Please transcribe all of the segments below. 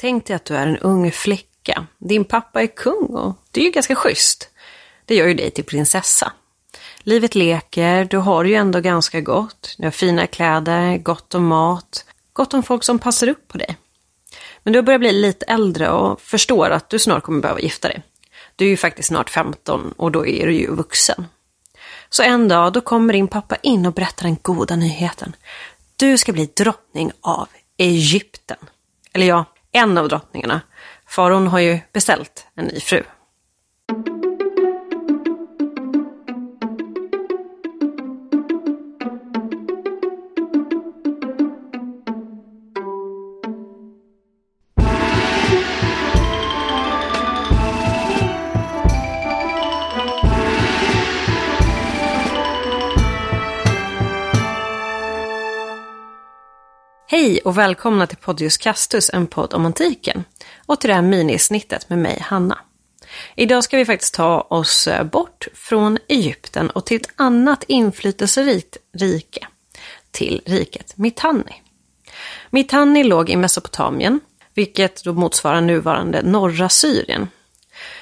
Tänk dig att du är en ung flicka. Din pappa är kung och det är ju ganska schysst. Det gör ju dig till prinsessa. Livet leker, du har ju ändå ganska gott. Du har fina kläder, gott om mat, gott om folk som passar upp på dig. Men du börjar bli lite äldre och förstår att du snart kommer behöva gifta dig. Du är ju faktiskt snart 15 och då är du ju vuxen. Så en dag då kommer din pappa in och berättar den goda nyheten. Du ska bli drottning av Egypten. Eller ja, en av drottningarna. Faraon har ju beställt en ny fru. Hej och välkomna till Podius Castus, en podd om antiken. Och till det här minisnittet med mig, Hanna. Idag ska vi faktiskt ta oss eh, bort från Egypten och till ett annat inflytelserikt rike. Till riket Mitanni. Mitanni låg i Mesopotamien, vilket då motsvarar nuvarande norra Syrien.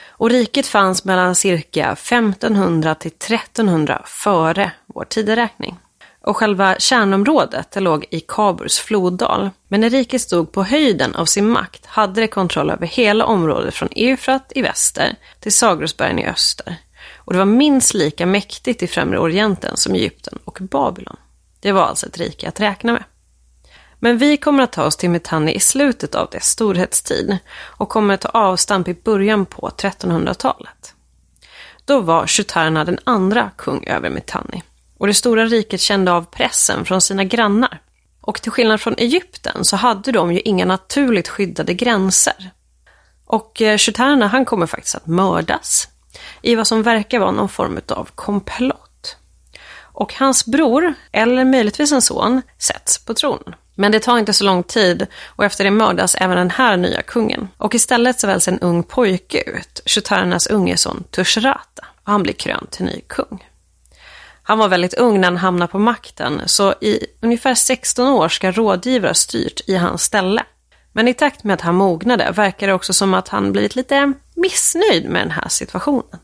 Och riket fanns mellan cirka 1500 till 1300 före vår tideräkning och själva kärnområdet det låg i Kaburs floddal. Men när riket stod på höjden av sin makt hade det kontroll över hela området från Eufrat i väster till Sagrosbergen i öster. Och det var minst lika mäktigt i Främre Orienten som Egypten och Babylon. Det var alltså ett rike att räkna med. Men vi kommer att ta oss till Mitanni i slutet av dess storhetstid och kommer att ta avstamp i början på 1300-talet. Då var Shutarna den andra kung över Mitanni och det stora riket kände av pressen från sina grannar. Och till skillnad från Egypten så hade de ju inga naturligt skyddade gränser. Och eh, Shutana han kommer faktiskt att mördas i vad som verkar vara någon form av komplott. Och hans bror, eller möjligtvis en son, sätts på tronen. Men det tar inte så lång tid och efter det mördas även den här nya kungen. Och istället så väljs en ung pojke ut, Shutarnas unge son Tushrata. Och han blir krönt till ny kung. Han var väldigt ung när han hamnade på makten, så i ungefär 16 år ska rådgivare styrt i hans ställe. Men i takt med att han mognade verkar det också som att han blivit lite missnöjd med den här situationen.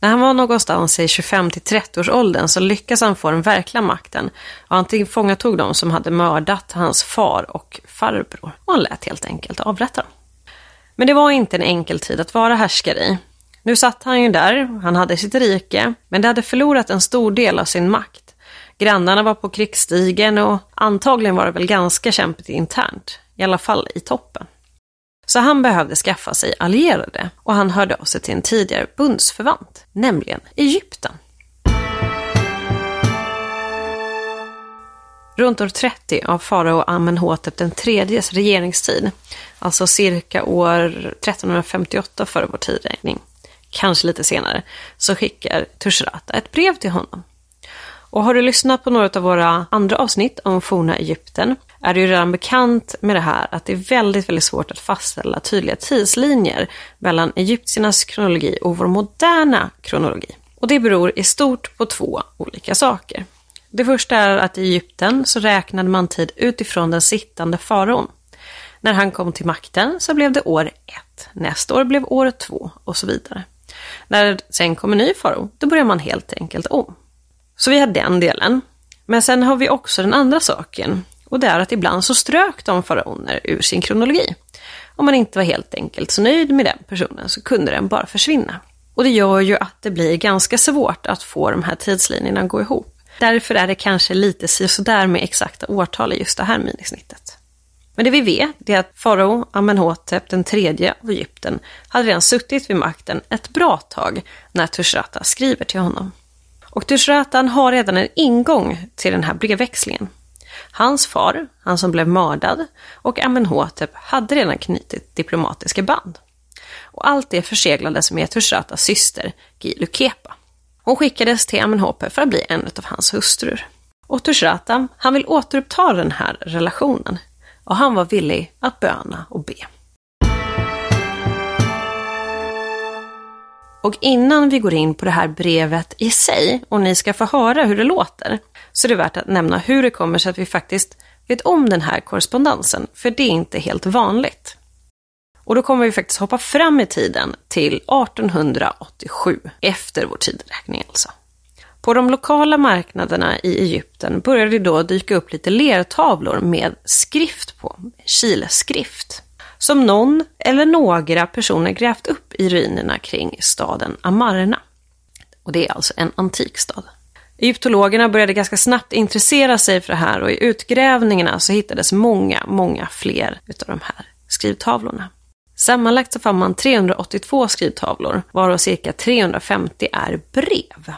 När han var någonstans i 25 till 30 års åldern så lyckas han få den verkliga makten och han tillfångatog de som hade mördat hans far och farbror och han lät helt enkelt avrätta dem. Men det var inte en enkel tid att vara härskare i. Nu satt han ju där, han hade sitt rike, men det hade förlorat en stor del av sin makt. Grannarna var på krigsstigen och antagligen var det väl ganska kämpigt internt, i alla fall i toppen. Så han behövde skaffa sig allierade och han hörde av sig till en tidigare bundsförvant, nämligen Egypten. Runt år 30 av farao Amenhotep den tredjes regeringstid, alltså cirka år 1358 före vår tidräkning, kanske lite senare, så skickar Tushratta ett brev till honom. Och har du lyssnat på några av våra andra avsnitt om forna Egypten är du ju redan bekant med det här att det är väldigt, väldigt svårt att fastställa tydliga tidslinjer mellan egyptiernas kronologi och vår moderna kronologi. Och det beror i stort på två olika saker. Det första är att i Egypten så räknade man tid utifrån den sittande faraon. När han kom till makten så blev det år ett, nästa år blev år två och så vidare. När det sen kommer ny farao, då börjar man helt enkelt om. Så vi har den delen. Men sen har vi också den andra saken. Och det är att ibland så strök de faraoner ur sin kronologi. Om man inte var helt enkelt så nöjd med den personen så kunde den bara försvinna. Och det gör ju att det blir ganska svårt att få de här tidslinjerna att gå ihop. Därför är det kanske lite sådär med exakta årtal i just det här minisnittet. Men det vi vet är att farao Amenhotep den tredje av Egypten hade redan suttit vid makten ett bra tag när Tushratta skriver till honom. Och Tushratan har redan en ingång till den här brevväxlingen. Hans far, han som blev mördad, och Amenhotep hade redan knutit diplomatiska band. Och allt det förseglades med Tushratas syster Gilukepa. Hon skickades till Amenhotep för att bli en av hans hustrur. Och Tushratta, han vill återuppta den här relationen och han var villig att böna och be. Och innan vi går in på det här brevet i sig och ni ska få höra hur det låter, så är det värt att nämna hur det kommer sig att vi faktiskt vet om den här korrespondensen, för det är inte helt vanligt. Och då kommer vi faktiskt hoppa fram i tiden till 1887, efter vår tideräkning alltså. På de lokala marknaderna i Egypten började det då dyka upp lite lertavlor med skrift på, kilskrift, som någon eller några personer grävt upp i ruinerna kring staden Amarna. Och det är alltså en antik stad. Egyptologerna började ganska snabbt intressera sig för det här och i utgrävningarna så hittades många, många fler utav de här skrivtavlorna. Sammanlagt så fann man 382 skrivtavlor, varav cirka 350 är brev.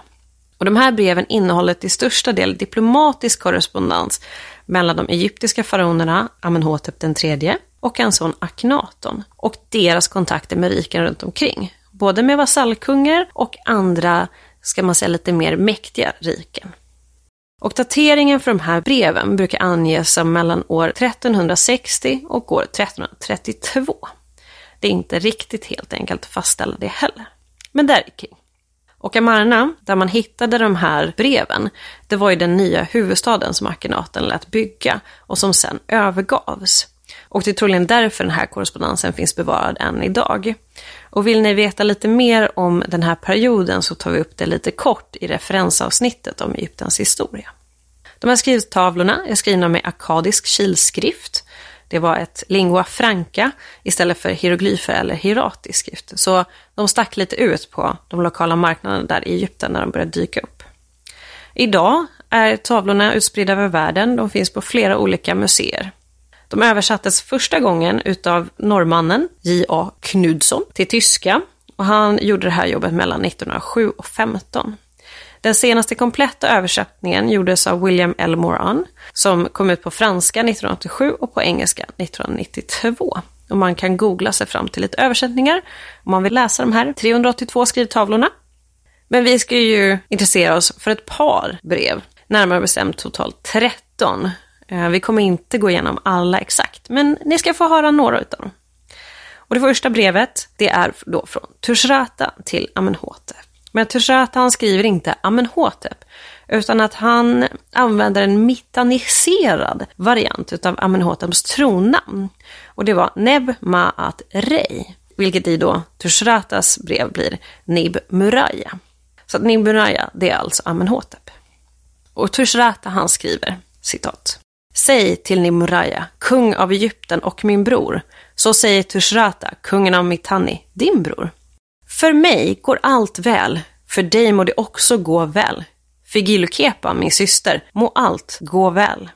Och de här breven innehåller till största del diplomatisk korrespondens mellan de egyptiska faraonerna Amenhotep den tredje och hans son Akhenaton och deras kontakter med riken runt omkring. Både med vasallkungar och andra, ska man säga, lite mer mäktiga riken. Och dateringen för de här breven brukar anges som mellan år 1360 och år 1332. Det är inte riktigt helt enkelt att fastställa det heller. Men där kring. Och Amarna, där man hittade de här breven, det var ju den nya huvudstaden som Akhenaten lät bygga och som sen övergavs. Och det är troligen därför den här korrespondensen finns bevarad än idag. Och vill ni veta lite mer om den här perioden så tar vi upp det lite kort i referensavsnittet om Egyptens historia. De här skrivtavlorna är skrivna med akadisk kilskrift det var ett lingua franca istället för hieroglyfer eller hieratisk skrift. Så de stack lite ut på de lokala marknaderna där i Egypten när de började dyka upp. Idag är tavlorna utspridda över världen. De finns på flera olika museer. De översattes första gången utav norrmannen J.A. Knudsson till tyska och han gjorde det här jobbet mellan 1907 och 15. Den senaste kompletta översättningen gjordes av William L. Moran, som kom ut på franska 1987 och på engelska 1992. Och man kan googla sig fram till lite översättningar om man vill läsa de här 382 skrivtavlorna. Men vi ska ju intressera oss för ett par brev, närmare bestämt totalt 13. Eh, vi kommer inte gå igenom alla exakt, men ni ska få höra några utav dem. Och det första brevet, det är då från Tushratta till Amenhotep. Men Tushrat han skriver inte Amenhotep, utan att han använder en mittaniserad variant utav Amenhoteps tronnamn. Och det var Neb Ma'at Rei, vilket i då Tushratas brev blir Nib Muraya. Så att Nib Muraya, det är alltså Amenhotep. Och Tushrata han skriver, citat. Säg till Nimuraya, kung av Egypten och min bror, så säger Tushrata, kungen av Mitanni, din bror. För mig går allt väl, för dig må det också gå väl. För Gilukepa, min syster, må allt gå väl.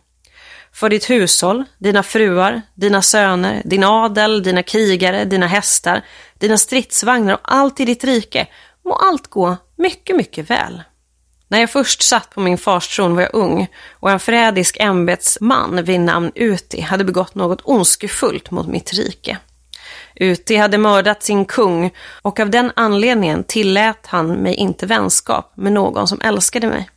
För ditt hushåll, dina fruar, dina söner, din adel, dina krigare, dina hästar, dina stridsvagnar och allt i ditt rike, må allt gå mycket, mycket väl. När jag först satt på min fars tron var jag ung och en förrädisk ämbetsman vid namn Uti hade begått något ondskefullt mot mitt rike. Uti hade mördat sin kung och av den anledningen tillät han mig inte vänskap med någon som älskade mig.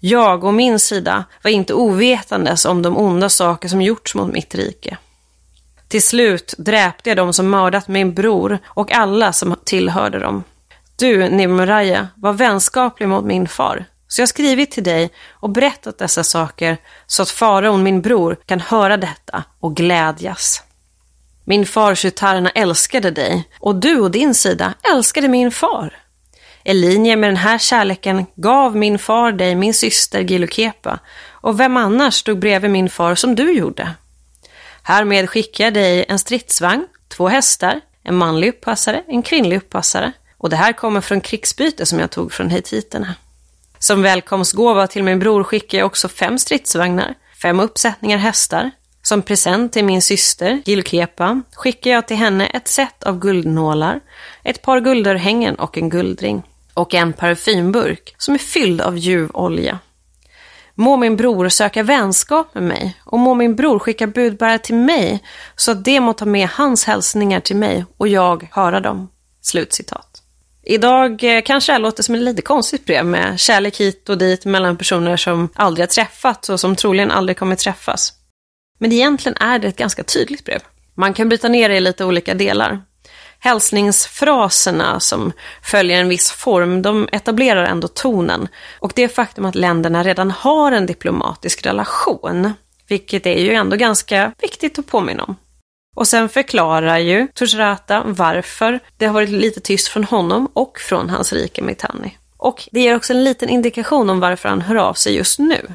Jag och min sida var inte ovetandes om de onda saker som gjorts mot mitt rike. Till slut dräpte jag dem som mördat min bror och alla som tillhörde dem. Du, Nimraya, var vänskaplig mot min far, så jag har skrivit till dig och berättat dessa saker så att faraon, min bror, kan höra detta och glädjas. Min far Shutarna älskade dig och du och din sida älskade min far. I linje med den här kärleken gav min far dig min syster Gilukepa och vem annars stod bredvid min far som du gjorde? Härmed skickar jag dig en stridsvagn, två hästar, en manlig uppassare, en kvinnlig uppassare och det här kommer från krigsbyte som jag tog från hetiterna. Som välkomstgåva till min bror skickar jag också fem stridsvagnar, fem uppsättningar hästar, som present till min syster, Gilkepa, skickar jag till henne ett set av guldnålar, ett par guldörhängen och en guldring. Och en parfymburk som är fylld av ljuvolja. Må min bror söka vänskap med mig och må min bror skicka budbärare till mig så att de må ta med hans hälsningar till mig och jag höra dem. Slutcitat. Idag eh, kanske det låter som ett lite konstigt brev med kärlek hit och dit mellan personer som aldrig har träffats och som troligen aldrig kommer träffas. Men egentligen är det ett ganska tydligt brev. Man kan bryta ner det i lite olika delar. Hälsningsfraserna som följer en viss form, de etablerar ändå tonen. Och det faktum att länderna redan har en diplomatisk relation, vilket är ju ändå ganska viktigt att påminna om. Och sen förklarar ju Tushratta varför det har varit lite tyst från honom och från hans rike Mitanni. Och det ger också en liten indikation om varför han hör av sig just nu.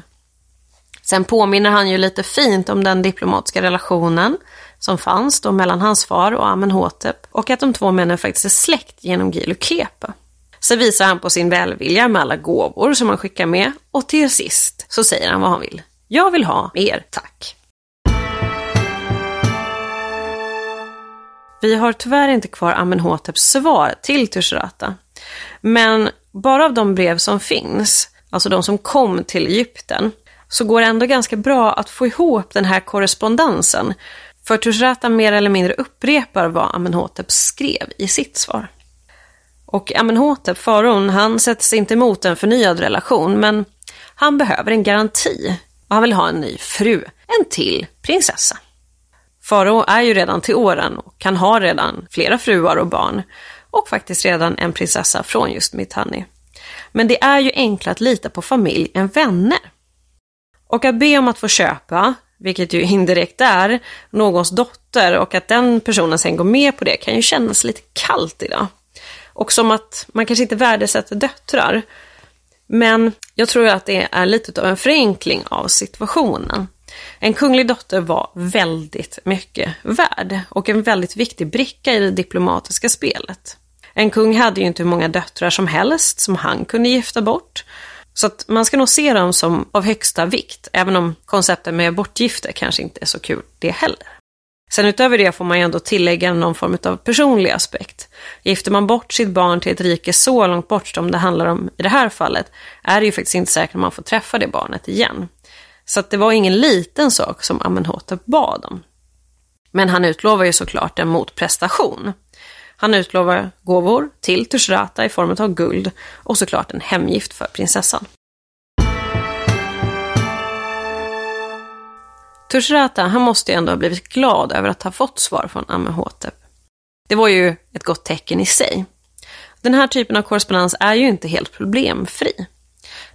Sen påminner han ju lite fint om den diplomatiska relationen som fanns då mellan hans far och Amenhotep och att de två männen faktiskt är släkt genom Gilu Kepa. Så visar han på sin välvilja med alla gåvor som han skickar med och till sist så säger han vad han vill. Jag vill ha er, tack. Vi har tyvärr inte kvar Amenhoteps svar till Tushratta. Men bara av de brev som finns, alltså de som kom till Egypten, så går det ändå ganska bra att få ihop den här korrespondensen. För Tushratta mer eller mindre upprepar vad Amenhotep skrev i sitt svar. Och Amenhotep, faraon, han sätter sig inte emot en förnyad relation, men han behöver en garanti. Och han vill ha en ny fru, en till prinsessa. Farao är ju redan till åren och kan ha redan flera fruar och barn och faktiskt redan en prinsessa från just Mitanni. Men det är ju enklare att lita på familj än vänner. Och att be om att få köpa, vilket ju indirekt är, någons dotter och att den personen sen går med på det kan ju kännas lite kallt idag. Och som att man kanske inte värdesätter döttrar. Men jag tror att det är lite av en förenkling av situationen. En kunglig dotter var väldigt mycket värd och en väldigt viktig bricka i det diplomatiska spelet. En kung hade ju inte hur många döttrar som helst som han kunde gifta bort. Så att man ska nog se dem som av högsta vikt, även om konceptet med bortgifte kanske inte är så kul det heller. Sen utöver det får man ju ändå tillägga någon form av personlig aspekt. Gifter man bort sitt barn till ett rike så långt bort som det handlar om i det här fallet, är det ju faktiskt inte säkert att man får träffa det barnet igen. Så det var ingen liten sak som Amenhotep bad om. Men han utlovar ju såklart en motprestation. Han utlovar gåvor till Tushratta i form av guld och såklart en hemgift för prinsessan. Tushratta, han måste ju ändå ha blivit glad över att ha fått svar från Amenhotep. Det var ju ett gott tecken i sig. Den här typen av korrespondens är ju inte helt problemfri.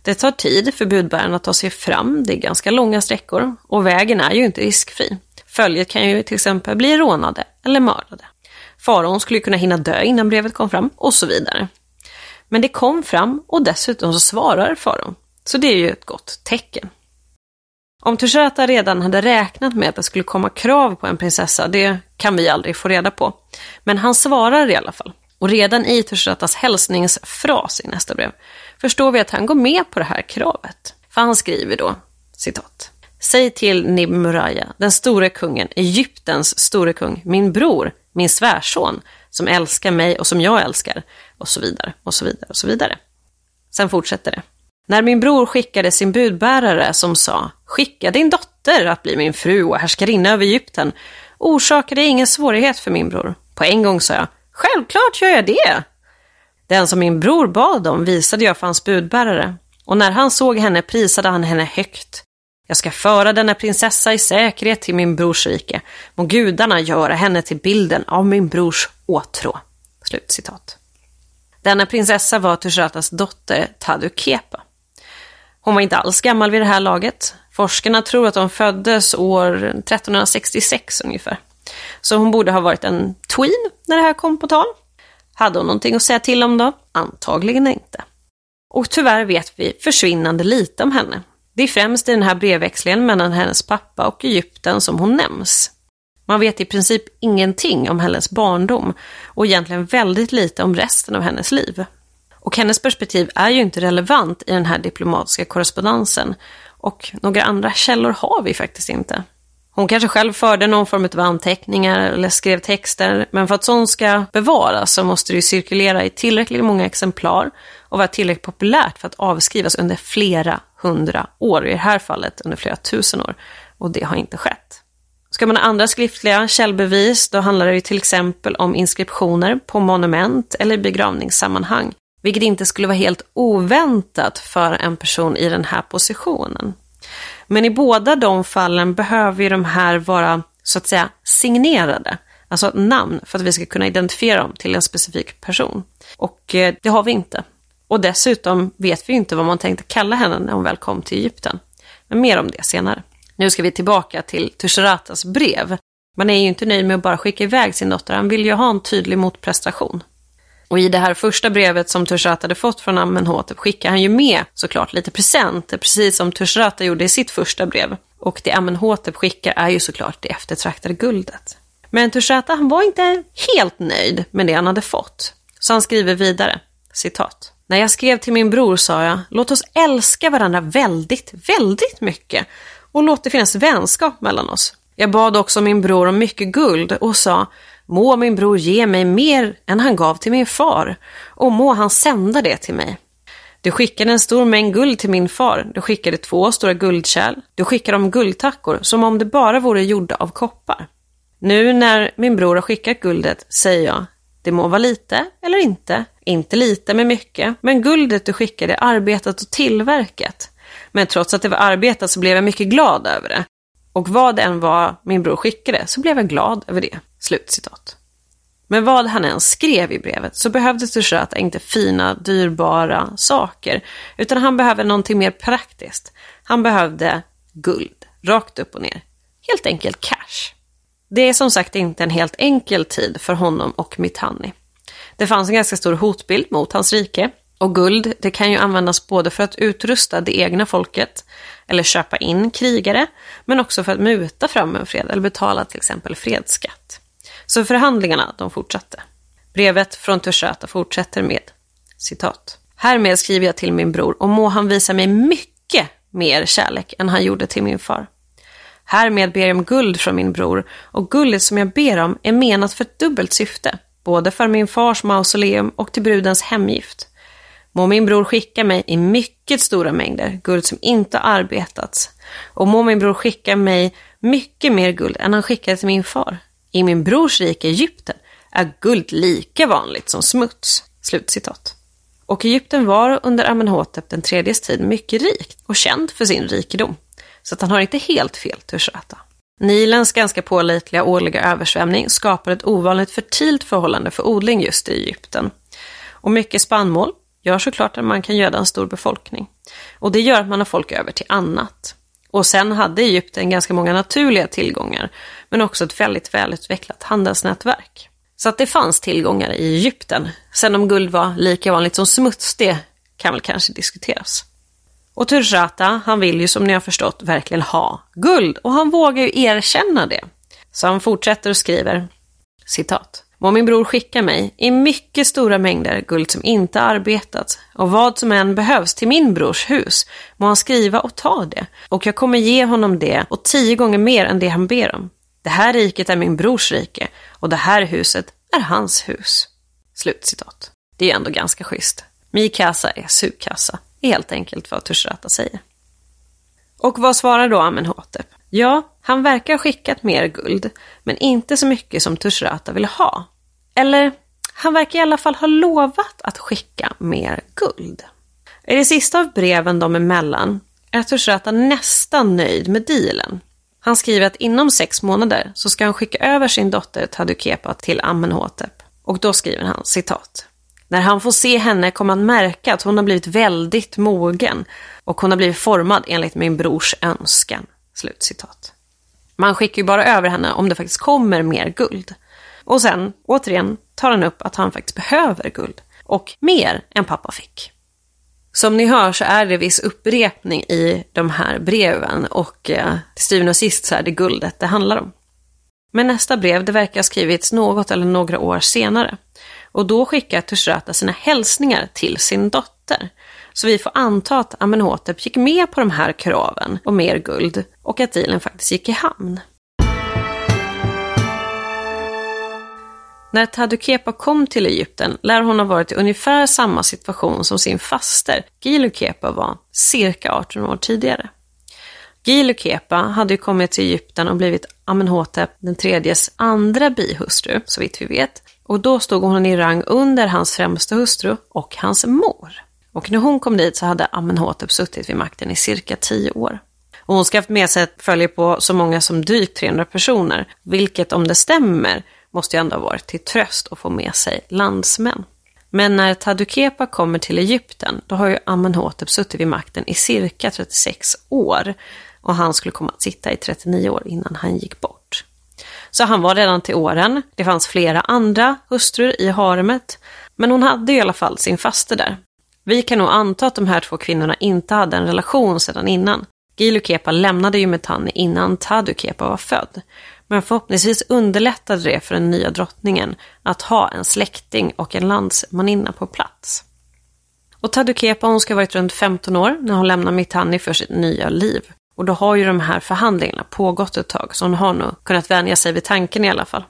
Det tar tid för budbäraren att ta sig fram, det är ganska långa sträckor och vägen är ju inte riskfri. Följet kan ju till exempel bli rånade eller mördade. Faraon skulle kunna hinna dö innan brevet kom fram och så vidare. Men det kom fram och dessutom så svarar faraon. Så det är ju ett gott tecken. Om Tushata redan hade räknat med att det skulle komma krav på en prinsessa, det kan vi aldrig få reda på. Men han svarar i alla fall. Och redan i Tushatas hälsningsfras i nästa brev förstår vi att han går med på det här kravet. För han skriver då, citat. Säg till Nibmuraya, den store kungen, Egyptens store kung, min bror, min svärson, som älskar mig och som jag älskar, och så vidare, och så vidare, och så vidare. Sen fortsätter det. När min bror skickade sin budbärare som sa ”Skicka din dotter att bli min fru och härskarinna över Egypten” orsakade ingen svårighet för min bror. På en gång sa jag ”Självklart gör jag det!” Den som min bror bad om visade jag för hans budbärare och när han såg henne prisade han henne högt. Jag ska föra denna prinsessa i säkerhet till min brors rike. Må gudarna göra henne till bilden av min brors åtrå. Slutcitat. Denna prinsessa var Tushratas dotter Tadu Kepa. Hon var inte alls gammal vid det här laget. Forskarna tror att hon föddes år 1366 ungefär. Så hon borde ha varit en tween när det här kom på tal. Hade hon någonting att säga till om då? Antagligen inte. Och tyvärr vet vi försvinnande lite om henne. Det är främst i den här brevväxlingen mellan hennes pappa och Egypten som hon nämns. Man vet i princip ingenting om hennes barndom och egentligen väldigt lite om resten av hennes liv. Och hennes perspektiv är ju inte relevant i den här diplomatiska korrespondensen och några andra källor har vi faktiskt inte. Hon kanske själv förde någon form av anteckningar eller skrev texter, men för att sånt ska bevaras så måste det ju cirkulera i tillräckligt många exemplar och vara tillräckligt populärt för att avskrivas under flera hundra år, i det här fallet under flera tusen år. Och det har inte skett. Ska man ha andra skriftliga källbevis, då handlar det ju till exempel om inskriptioner på monument eller begravningssammanhang, vilket inte skulle vara helt oväntat för en person i den här positionen. Men i båda de fallen behöver ju de här vara så att säga signerade, alltså namn för att vi ska kunna identifiera dem till en specifik person. Och eh, det har vi inte. Och dessutom vet vi inte vad man tänkte kalla henne när hon väl kom till Egypten. Men mer om det senare. Nu ska vi tillbaka till Tushratas brev. Man är ju inte nöjd med att bara skicka iväg sin dotter, han vill ju ha en tydlig motprestation. Och i det här första brevet som Tushrat hade fått från Amenhotep skickar han ju med såklart lite presenter, precis som Tushrat gjorde i sitt första brev. Och det Amenhotep skickar är ju såklart det eftertraktade guldet. Men Tusharata, han var inte helt nöjd med det han hade fått. Så han skriver vidare, citat. När jag skrev till min bror sa jag, låt oss älska varandra väldigt, väldigt mycket och låt det finnas vänskap mellan oss. Jag bad också min bror om mycket guld och sa, må min bror ge mig mer än han gav till min far och må han sända det till mig. Du skickade en stor mängd guld till min far. Du skickade två stora guldkärl. Du skickade dem guldtackor som om det bara vore gjorda av koppar. Nu när min bror har skickat guldet säger jag, det må vara lite eller inte, inte lite men mycket, men guldet du skickade är arbetat och tillverkat. Men trots att det var arbetat så blev jag mycket glad över det. Och vad det än var min bror skickade så blev jag glad över det. Slutcitat. Men vad han än skrev i brevet så behövde Tushata inte fina, dyrbara saker, utan han behövde någonting mer praktiskt. Han behövde guld, rakt upp och ner. Helt enkelt cash. Det är som sagt inte en helt enkel tid för honom och Mitanni. Det fanns en ganska stor hotbild mot hans rike och guld det kan ju användas både för att utrusta det egna folket eller köpa in krigare men också för att muta fram en fred eller betala till exempel fredsskatt. Så förhandlingarna de fortsatte. Brevet från Tushata fortsätter med citat. Härmed skriver jag till min bror och må han visa mig mycket mer kärlek än han gjorde till min far. Härmed ber jag om guld från min bror och guldet som jag ber om är menat för ett dubbelt syfte, både för min fars mausoleum och till brudens hemgift. Må min bror skicka mig i mycket stora mängder guld som inte arbetats och må min bror skicka mig mycket mer guld än han skickade till min far. I min brors rike Egypten är guld lika vanligt som smuts." Slutcitat. Och Egypten var under Amenhotep den tredjes tid mycket rikt och känd för sin rikedom. Så att han har inte helt fel, Tushata. Nilens ganska pålitliga årliga översvämning skapar ett ovanligt fertilt förhållande för odling just i Egypten. Och mycket spannmål gör såklart att man kan göda en stor befolkning. Och det gör att man har folk över till annat. Och sen hade Egypten ganska många naturliga tillgångar, men också ett väldigt välutvecklat handelsnätverk. Så att det fanns tillgångar i Egypten. Sen om guld var lika vanligt som smuts, det kan väl kanske diskuteras. Och Turjata, han vill ju som ni har förstått verkligen ha guld och han vågar ju erkänna det. Så han fortsätter och skriver, citat. Må min bror skicka mig i mycket stora mängder guld som inte arbetats och vad som än behövs till min brors hus må han skriva och ta det och jag kommer ge honom det och tio gånger mer än det han ber om. Det här riket är min brors rike och det här huset är hans hus. Slutcitat. Det är ju ändå ganska schysst. Mikasa är sugkassa är helt enkelt vad Tushratta säger. Och vad svarar då Amenhotep? Ja, han verkar ha skickat mer guld, men inte så mycket som Tushratta vill ha. Eller, han verkar i alla fall ha lovat att skicka mer guld. I det sista av breven dem emellan är Tushratta nästan nöjd med dealen. Han skriver att inom sex månader så ska han skicka över sin dotter Tadukepa till Amenhotep. Och då skriver han citat. När han får se henne kommer han märka att hon har blivit väldigt mogen och hon har blivit formad enligt min brors önskan. Slutcitat. Man skickar ju bara över henne om det faktiskt kommer mer guld. Och sen, återigen, tar han upp att han faktiskt behöver guld. Och mer än pappa fick. Som ni hör så är det viss upprepning i de här breven och eh, till syvende och sist så är det guldet det handlar om. Men nästa brev, det verkar ha skrivits något eller några år senare. Och då skickar Tushratta sina hälsningar till sin dotter. Så vi får anta att Amenhotep gick med på de här kraven och mer guld och att dealen faktiskt gick i hamn. När Tadukepa kom till Egypten lär hon ha varit i ungefär samma situation som sin faster Gilukepa var cirka 18 år tidigare. Gilukepa hade ju kommit till Egypten och blivit Amenhotep den tredjes andra bihustru, så vitt vi vet. Och då stod hon i rang under hans främsta hustru och hans mor. Och när hon kom dit så hade Amenhotep suttit vid makten i cirka tio år. Och hon ska haft med sig ett följe på så många som drygt 300 personer, vilket om det stämmer måste ju ändå ha varit till tröst att få med sig landsmän. Men när Tadukepa kommer till Egypten, då har ju Amenhotep suttit vid makten i cirka 36 år och han skulle komma att sitta i 39 år innan han gick bort. Så han var redan till åren. Det fanns flera andra hustrur i haremet. Men hon hade i alla fall sin faste där. Vi kan nog anta att de här två kvinnorna inte hade en relation sedan innan. Gilu Kepa lämnade ju Mitanni innan Tadu Kepa var född. Men förhoppningsvis underlättade det för den nya drottningen att ha en släkting och en landsmaninna på plats. Och Tadu Kepa hon ska ha varit runt 15 år när hon lämnar Mitanni för sitt nya liv. Och då har ju de här förhandlingarna pågått ett tag, så hon har nog kunnat vänja sig vid tanken i alla fall.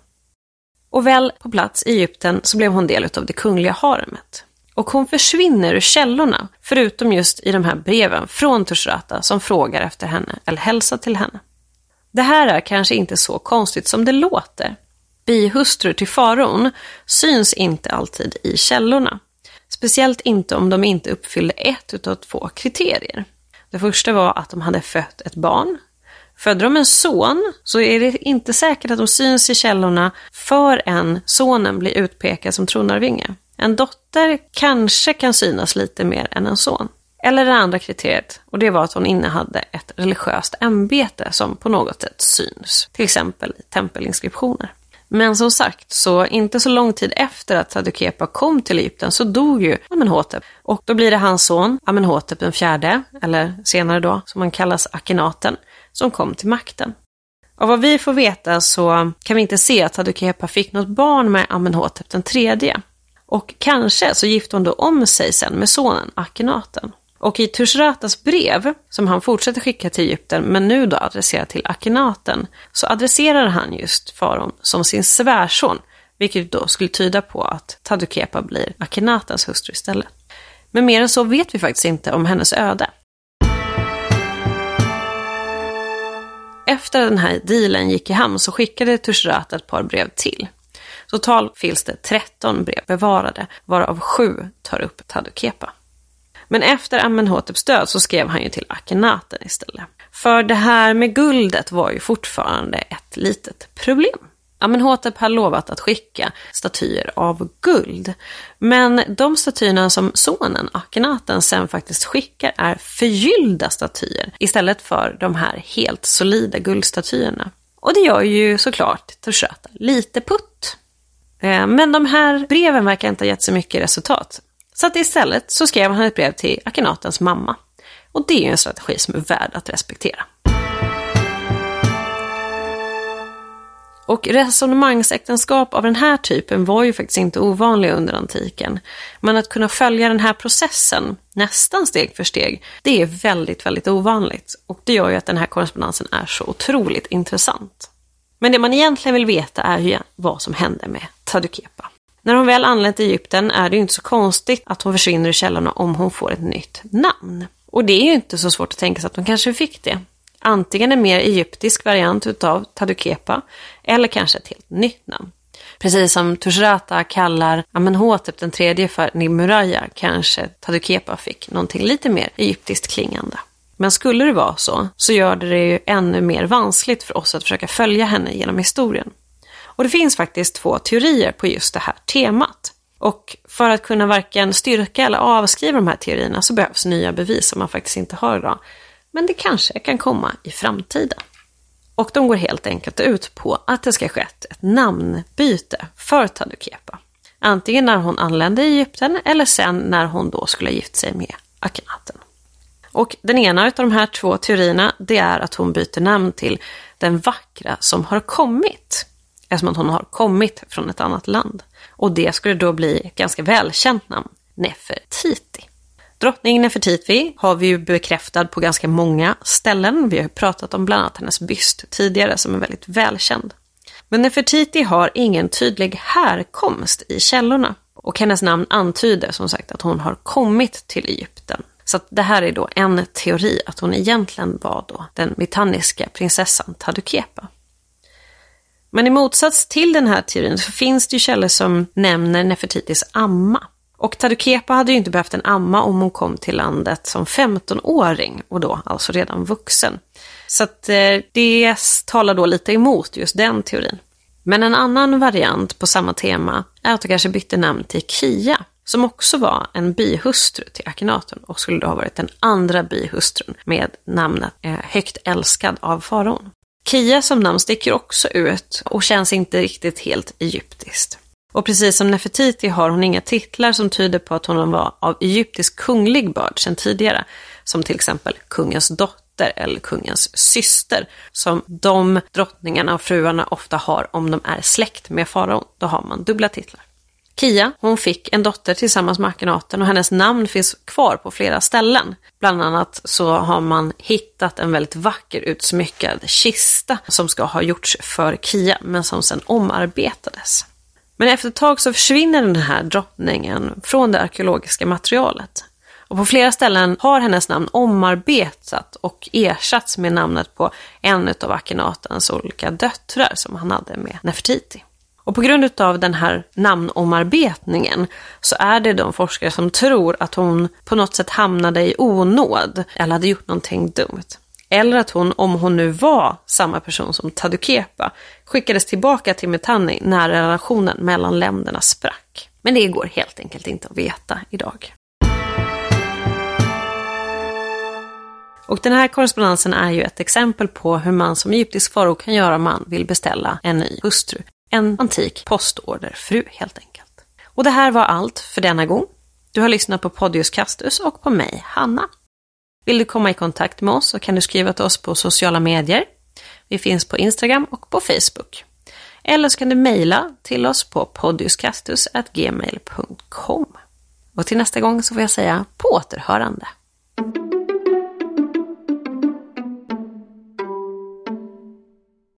Och väl på plats i Egypten så blev hon del av det kungliga haremet. Och hon försvinner ur källorna, förutom just i de här breven från Tushratta som frågar efter henne eller hälsar till henne. Det här är kanske inte så konstigt som det låter. Bihustrur till faraon syns inte alltid i källorna. Speciellt inte om de inte uppfyller ett av två kriterier. Det första var att de hade fött ett barn. Födde de en son så är det inte säkert att de syns i källorna förrän sonen blir utpekad som tronarvinge. En dotter kanske kan synas lite mer än en son. Eller det andra kriteriet, och det var att hon innehade ett religiöst ämbete som på något sätt syns, till exempel i tempelinskriptioner. Men som sagt, så inte så lång tid efter att Sadukepa kom till Egypten så dog ju Amenhotep. Och då blir det hans son, Amenhotep den fjärde, eller senare då, som han kallas Akhenaten, som kom till makten. Av vad vi får veta så kan vi inte se att Sadukepa fick något barn med Amenhotep den tredje. Och kanske så gifte hon då om sig sen med sonen Akhenaten. Och i Tushratas brev, som han fortsätter skicka till Egypten, men nu då adresserat till Akhenaten, så adresserar han just faraon som sin svärson, vilket då skulle tyda på att Tadukepa blir Akhenatens hustru istället. Men mer än så vet vi faktiskt inte om hennes öde. Efter den här dealen gick i hamn så skickade Tushrata ett par brev till. Totalt finns det 13 brev bevarade, varav sju tar upp Tadukepa. Men efter Amenhoteps död så skrev han ju till Akhenaten istället. För det här med guldet var ju fortfarande ett litet problem. Amenhotep har lovat att skicka statyer av guld. Men de statyerna som sonen Akhenaten sen faktiskt skickar är förgyllda statyer istället för de här helt solida guldstatyerna. Och det gör ju såklart Tushata lite putt. Eh, men de här breven verkar inte ha gett så mycket resultat. Så att istället så skrev han ett brev till Akhenatens mamma. Och det är ju en strategi som är värd att respektera. Och resonemangsäktenskap av den här typen var ju faktiskt inte ovanliga under antiken. Men att kunna följa den här processen, nästan steg för steg, det är väldigt, väldigt ovanligt. Och det gör ju att den här korrespondensen är så otroligt intressant. Men det man egentligen vill veta är ju vad som hände med Tadukepa. När hon väl anlänt till Egypten är det ju inte så konstigt att hon försvinner i källorna om hon får ett nytt namn. Och det är ju inte så svårt att tänka sig att hon kanske fick det. Antingen en mer egyptisk variant utav Tadukepa eller kanske ett helt nytt namn. Precis som Tushratta kallar Amenhotep typ den tredje för Nimuraya kanske Tadukepa fick någonting lite mer egyptiskt klingande. Men skulle det vara så, så gör det det ju ännu mer vanskligt för oss att försöka följa henne genom historien. Och det finns faktiskt två teorier på just det här temat. Och för att kunna varken styrka eller avskriva de här teorierna så behövs nya bevis som man faktiskt inte har idag. Men det kanske kan komma i framtiden. Och de går helt enkelt ut på att det ska skett ett namnbyte för Tadukepa. Antingen när hon anlände i Egypten eller sen när hon då skulle ha gift sig med Akhenaten. Och den ena av de här två teorierna det är att hon byter namn till den vackra som har kommit eftersom att hon har kommit från ett annat land. Och det skulle då bli ett ganska välkänt namn, Nefertiti. Drottning Nefertiti har vi ju bekräftad på ganska många ställen. Vi har pratat om bland annat hennes byst tidigare som är väldigt välkänd. Men Nefertiti har ingen tydlig härkomst i källorna. Och hennes namn antyder som sagt att hon har kommit till Egypten. Så det här är då en teori att hon egentligen var då den mitanniska prinsessan Tadukepa. Men i motsats till den här teorin så finns det ju källor som nämner Nefertitis amma. Och Tadukepa hade ju inte behövt en amma om hon kom till landet som 15-åring och då alltså redan vuxen. Så att eh, det talar då lite emot just den teorin. Men en annan variant på samma tema är att hon kanske bytte namn till Kia, som också var en bihustru till Akhenaton och skulle då ha varit den andra bihustrun med namnet eh, högt älskad av faraon. Kia som namn sticker också ut och känns inte riktigt helt egyptiskt. Och precis som Nefertiti har hon inga titlar som tyder på att hon var av egyptisk kunglig börd sedan tidigare, som till exempel kungens dotter eller kungens syster, som de drottningarna och fruarna ofta har om de är släkt med faraon. Då har man dubbla titlar. Kia, hon fick en dotter tillsammans med Akhenaten och hennes namn finns kvar på flera ställen. Bland annat så har man hittat en väldigt vacker utsmyckad kista som ska ha gjorts för Kia men som sedan omarbetades. Men efter ett tag så försvinner den här drottningen från det arkeologiska materialet. Och på flera ställen har hennes namn omarbetat och ersatts med namnet på en av Akhenatens olika döttrar som han hade med Nefertiti. Och på grund av den här namnomarbetningen så är det de forskare som tror att hon på något sätt hamnade i onåd eller hade gjort någonting dumt. Eller att hon, om hon nu var samma person som Tadukepa, skickades tillbaka till Mitanni när relationen mellan länderna sprack. Men det går helt enkelt inte att veta idag. Och den här korrespondensen är ju ett exempel på hur man som egyptisk farao kan göra om man vill beställa en ny hustru. En antik postorderfru helt enkelt. Och det här var allt för denna gång. Du har lyssnat på Podius Castus och på mig, Hanna. Vill du komma i kontakt med oss så kan du skriva till oss på sociala medier. Vi finns på Instagram och på Facebook. Eller så kan du mejla till oss på podiuscastus.gmail.com. Och till nästa gång så får jag säga på återhörande.